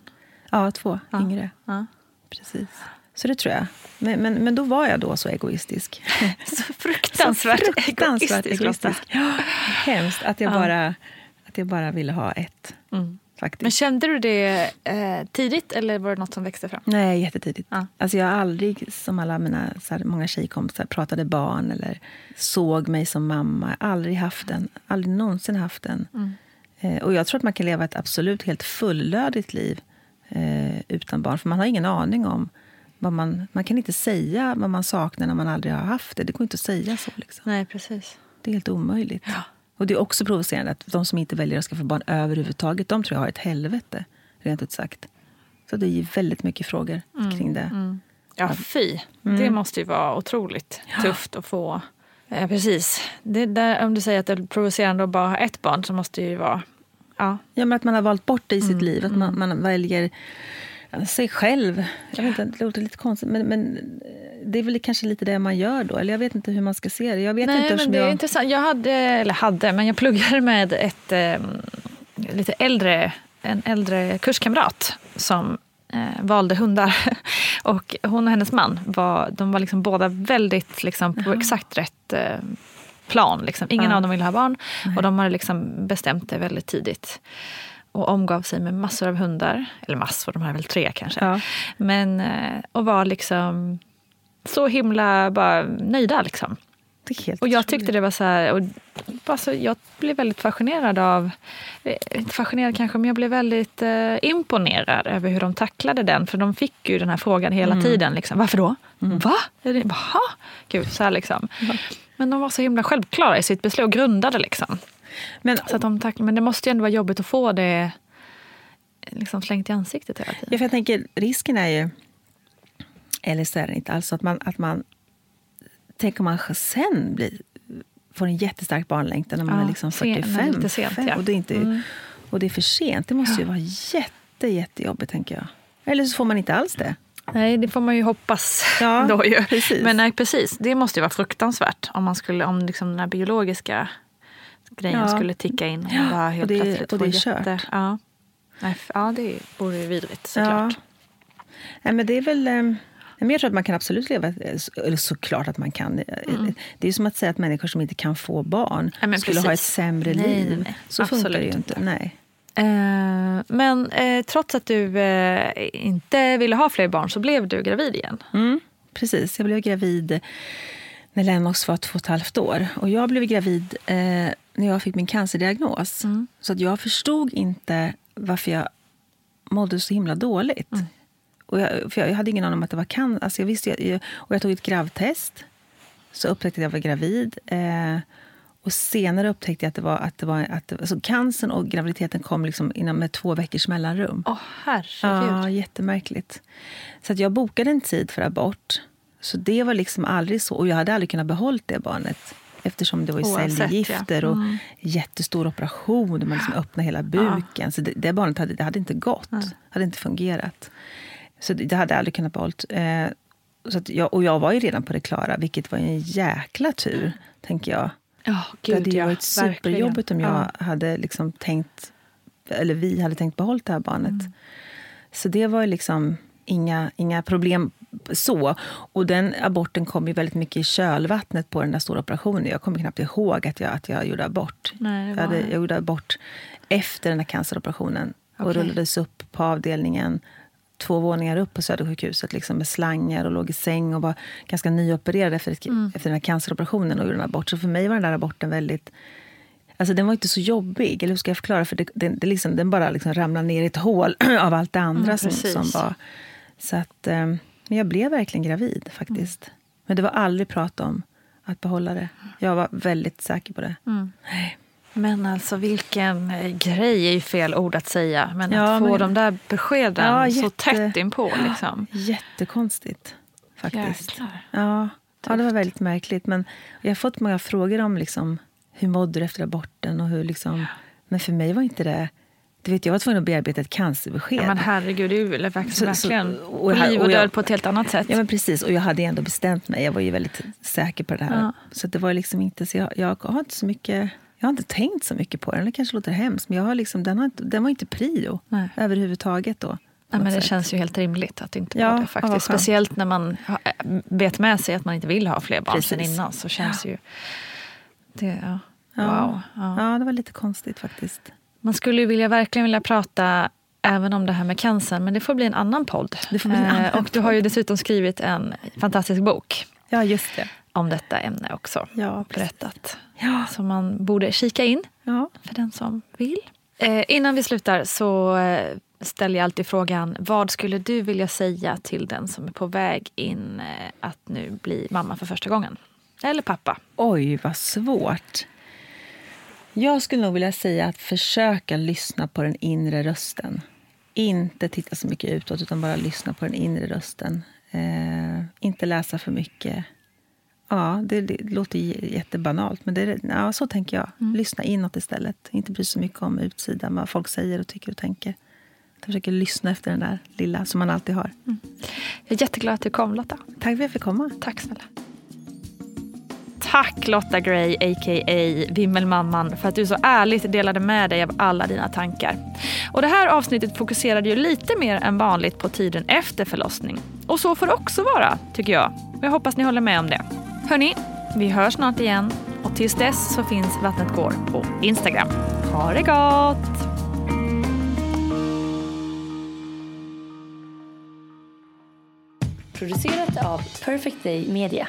Ja, två yngre. Ja. Precis. Så det tror jag. Men, men, men då var jag då så egoistisk. Så fruktansvärt, Så fruktansvärt egoistisk. Egoistisk. Ja, hemskt att jag, bara, att jag bara ville ha ett. Faktiskt. Men kände du det eh, tidigt eller var det något som växte fram? Nej, jättetidigt. Ja. Alltså jag har aldrig, som alla mina så här, många tjejkompisar, pratade barn eller såg mig som mamma. Aldrig haft den. Aldrig någonsin haft den. Eh, och jag tror att man kan leva ett absolut helt fullödigt liv eh, utan barn. För man har ingen aning om vad man... Man kan inte säga vad man saknar när man aldrig har haft det. Det går inte att säga så. Liksom. Nej, precis. Det är helt omöjligt. Och det är också provocerande att de som inte väljer att skaffa barn överhuvudtaget, de tror jag har ett helvete, rent ut sagt. Så det är väldigt mycket frågor kring det. Ja, fy. Det måste ju vara otroligt tufft att få. Ja, precis. Det där, om du säger att det är provocerande att bara ha ett barn så måste det ju vara... Ja, Ja, men att man har valt bort det i sitt liv. Att man, man väljer ja, sig själv. Jag vet inte, det låter lite konstigt, men, men det är väl kanske lite det man gör då. Eller jag vet inte hur man ska se det. Jag vet Nej, inte men det är jag... intressant. Jag hade, eller hade, men jag pluggade med ett eh, lite äldre, en äldre kurskamrat som eh, valde hundar. Och hon och hennes man var, de var liksom båda väldigt liksom, på exakt rätt eh, plan. Liksom. Ingen Ja. av dem ville ha barn och de hade liksom bestämt det väldigt tidigt. Och omgav sig med massor av hundar. Eller massor, de hade väl tre kanske. Ja. Men, eh, och var liksom så himla bara nöjda. Liksom. Är Och jag tyckte det var så här, och bara så, jag blev väldigt fascinerad av, eh, inte fascinerad kanske, men jag blev väldigt eh, imponerad över hur de tacklade den. För de fick ju den här frågan hela Mm. tiden. Liksom, Varför då? Va? Är det, Jaha? Gud, så här liksom. Men de var så himla självklara i sitt beslut och grundade liksom. Men, Så att de tack, men det måste ju ändå vara jobbigt att få det liksom slängt i ansiktet hela tiden. Ja, för jag tänker, risken är ju Eller så är den inte alls. Att man, att man, tänk om man sen blir, får en jättestark barnlängtan när man Ja, är liksom sen- 45. lite sent, fem, ja. och, det är inte, Mm. och det är för sent. Det måste ju vara jätte, jättejobbigt, tänker jag. Eller så får man inte alls det. Nej, det får man ju hoppas Ja, då ju. precis. Men nej, precis. Det måste ju vara fruktansvärt om, man skulle, om liksom den här biologiska grejen Ja. skulle ticka in. Och bara helt och det plötsligt och det är kört. jätte, ja. Nej, f- ja, det vore ju vidrigt såklart. Nej, men det är väl... eh, Men jag tror att man kan absolut leva... Eller såklart att man kan. Mm. Det är som att säga att människor som inte kan få barn men skulle ha ett precis. sämre Nej, liv. nej, nej. Så funkar det ju Absolut inte. Nej. Eh, men eh, trots att du eh, inte ville ha fler barn så blev du gravid igen. Mm, precis. Jag blev gravid när Lennox var två och ett halvt år. Och jag blev gravid eh, när jag fick min cancerdiagnos. Mm. Så att jag förstod inte varför jag mådde så himla dåligt. Mm. Och jag, för jag hade ingen aning om att det var cancer. Alltså jag visste, jag, och jag tog ett gravtest. Så upptäckte jag att jag var gravid. Eh, och senare upptäckte jag att det var, att det var att alltså cancern och graviditeten kom liksom inom ett två veckors mellanrum. Åh, herregud. Ja, jättemärkligt. Så att jag bokade en tid för abort. Så det var liksom aldrig så. Och jag hade aldrig kunnat behålla det barnet. Eftersom det var ju Oavsett, cellgifter ja. och Mm. jättestor operation. Man liksom öppnade hela buken. Så det, det barnet hade, det hade inte gått. hade inte fungerat. Så det, det hade jag aldrig kunnat behålla. Eh, så att jag, och jag var ju redan på det klara, vilket var en jäkla tur, tänker jag. Ja, det hade gud ju ja. varit verkligen. superjobbigt om jag Ja. hade liksom tänkt, eller vi hade tänkt behålla det här barnet. Mm. Så det var ju liksom inga, inga problem så. Och den aborten kom ju väldigt mycket i kölvattnet på den där stora operationen. Jag kommer knappt ihåg att jag, att jag gjorde abort. Nej, jag, hade, jag gjorde abort efter den här canceroperationen. Och Okej. rullades upp på avdelningen två våningar upp på Södersjukhuset liksom med slangar och låg i säng och var ganska nyopererad efter, ett, Mm. efter den här canceroperationen och gjorde en abort. Så för mig var den där aborten väldigt... Alltså den var inte så jobbig, eller hur ska jag förklara? För det, det, det liksom, den bara liksom ramlade ner i ett hål av allt det andra Mm, som, som var. Så att, eh, men jag blev verkligen gravid faktiskt. Mm. Men det var aldrig prat om att behålla det. Jag var väldigt säker på det. Mm. Men alltså vilken eh, grej är ju fel ord att säga. Men Ja, att få men- de där beskeden Ja, så jätte- tätt inpå. Liksom. Jättekonstigt faktiskt. Jäklar. Ja, ja, det var väldigt märkligt. Men jag har fått många frågor om liksom, hur mådde du efter aborten. Och hur liksom, Men för mig var inte det... Du vet, jag var tvungen att bearbeta ett cancerbesked. Ja, men herregud, det är ju verkligen, Så- så- och här- liv och jag- död på ett helt annat sätt. Ja, men precis. Och jag hade ändå bestämt mig. Jag var ju väldigt säker på det här. Ja. Så det var liksom inte... Så jag, jag har inte så mycket... Jag har inte tänkt så mycket på den. Det kanske låter hemskt, men jag har liksom, den, har den var inte prio Nej. överhuvudtaget. Då, Ja, men det sätt. känns ju helt rimligt att inte Ja, det. ja, faktiskt. skönt. Speciellt när man vet med sig att man inte vill ha fler barn sen innan. Så känns ju... Det, ja. Ja. Wow. Ja. Ja, det var lite konstigt faktiskt. Man skulle ju vilja, verkligen vilja prata även om det här med cancer, men det får bli en annan podd. En Eh, annan och du har ju dessutom skrivit en fantastisk bok Ja, just det. om detta ämne också. Ja, berättat. Ja. Som man borde kika in Ja. för den som vill. Eh, innan vi slutar så eh, ställer jag alltid frågan vad skulle du vilja säga till den som är på väg in eh, att nu bli mamma för första gången? Eller pappa. Oj, vad svårt. Jag skulle nog vilja säga att försöka lyssna på den inre rösten. Inte titta så mycket utåt, utan bara lyssna på den inre rösten. Eh, inte läsa för mycket. Ja, det, det låter jättebanalt, men det, ja, så tänker jag. Lyssna inåt istället. Inte bry sig så mycket om utsidan, vad folk säger och tycker och tänker. Jag försöker lyssna efter den där lilla som man alltid har. Jag är jätteglad att du kom Lotta. Tack för att jag fick komma. Tack snälla. Tack Lotta Gray, a.k.a. Vimmelmamman, för att du så ärligt delade med dig av alla dina tankar. Och det här avsnittet fokuserade ju lite mer än vanligt på tiden efter förlossning. Och så får det också vara, tycker jag. Och Jag hoppas ni håller med om det. Hörni, vi hörs snart igen. Och tills dess så finns Vattnet går på Instagram. Ha det gott! Producerat av Perfect Day Media.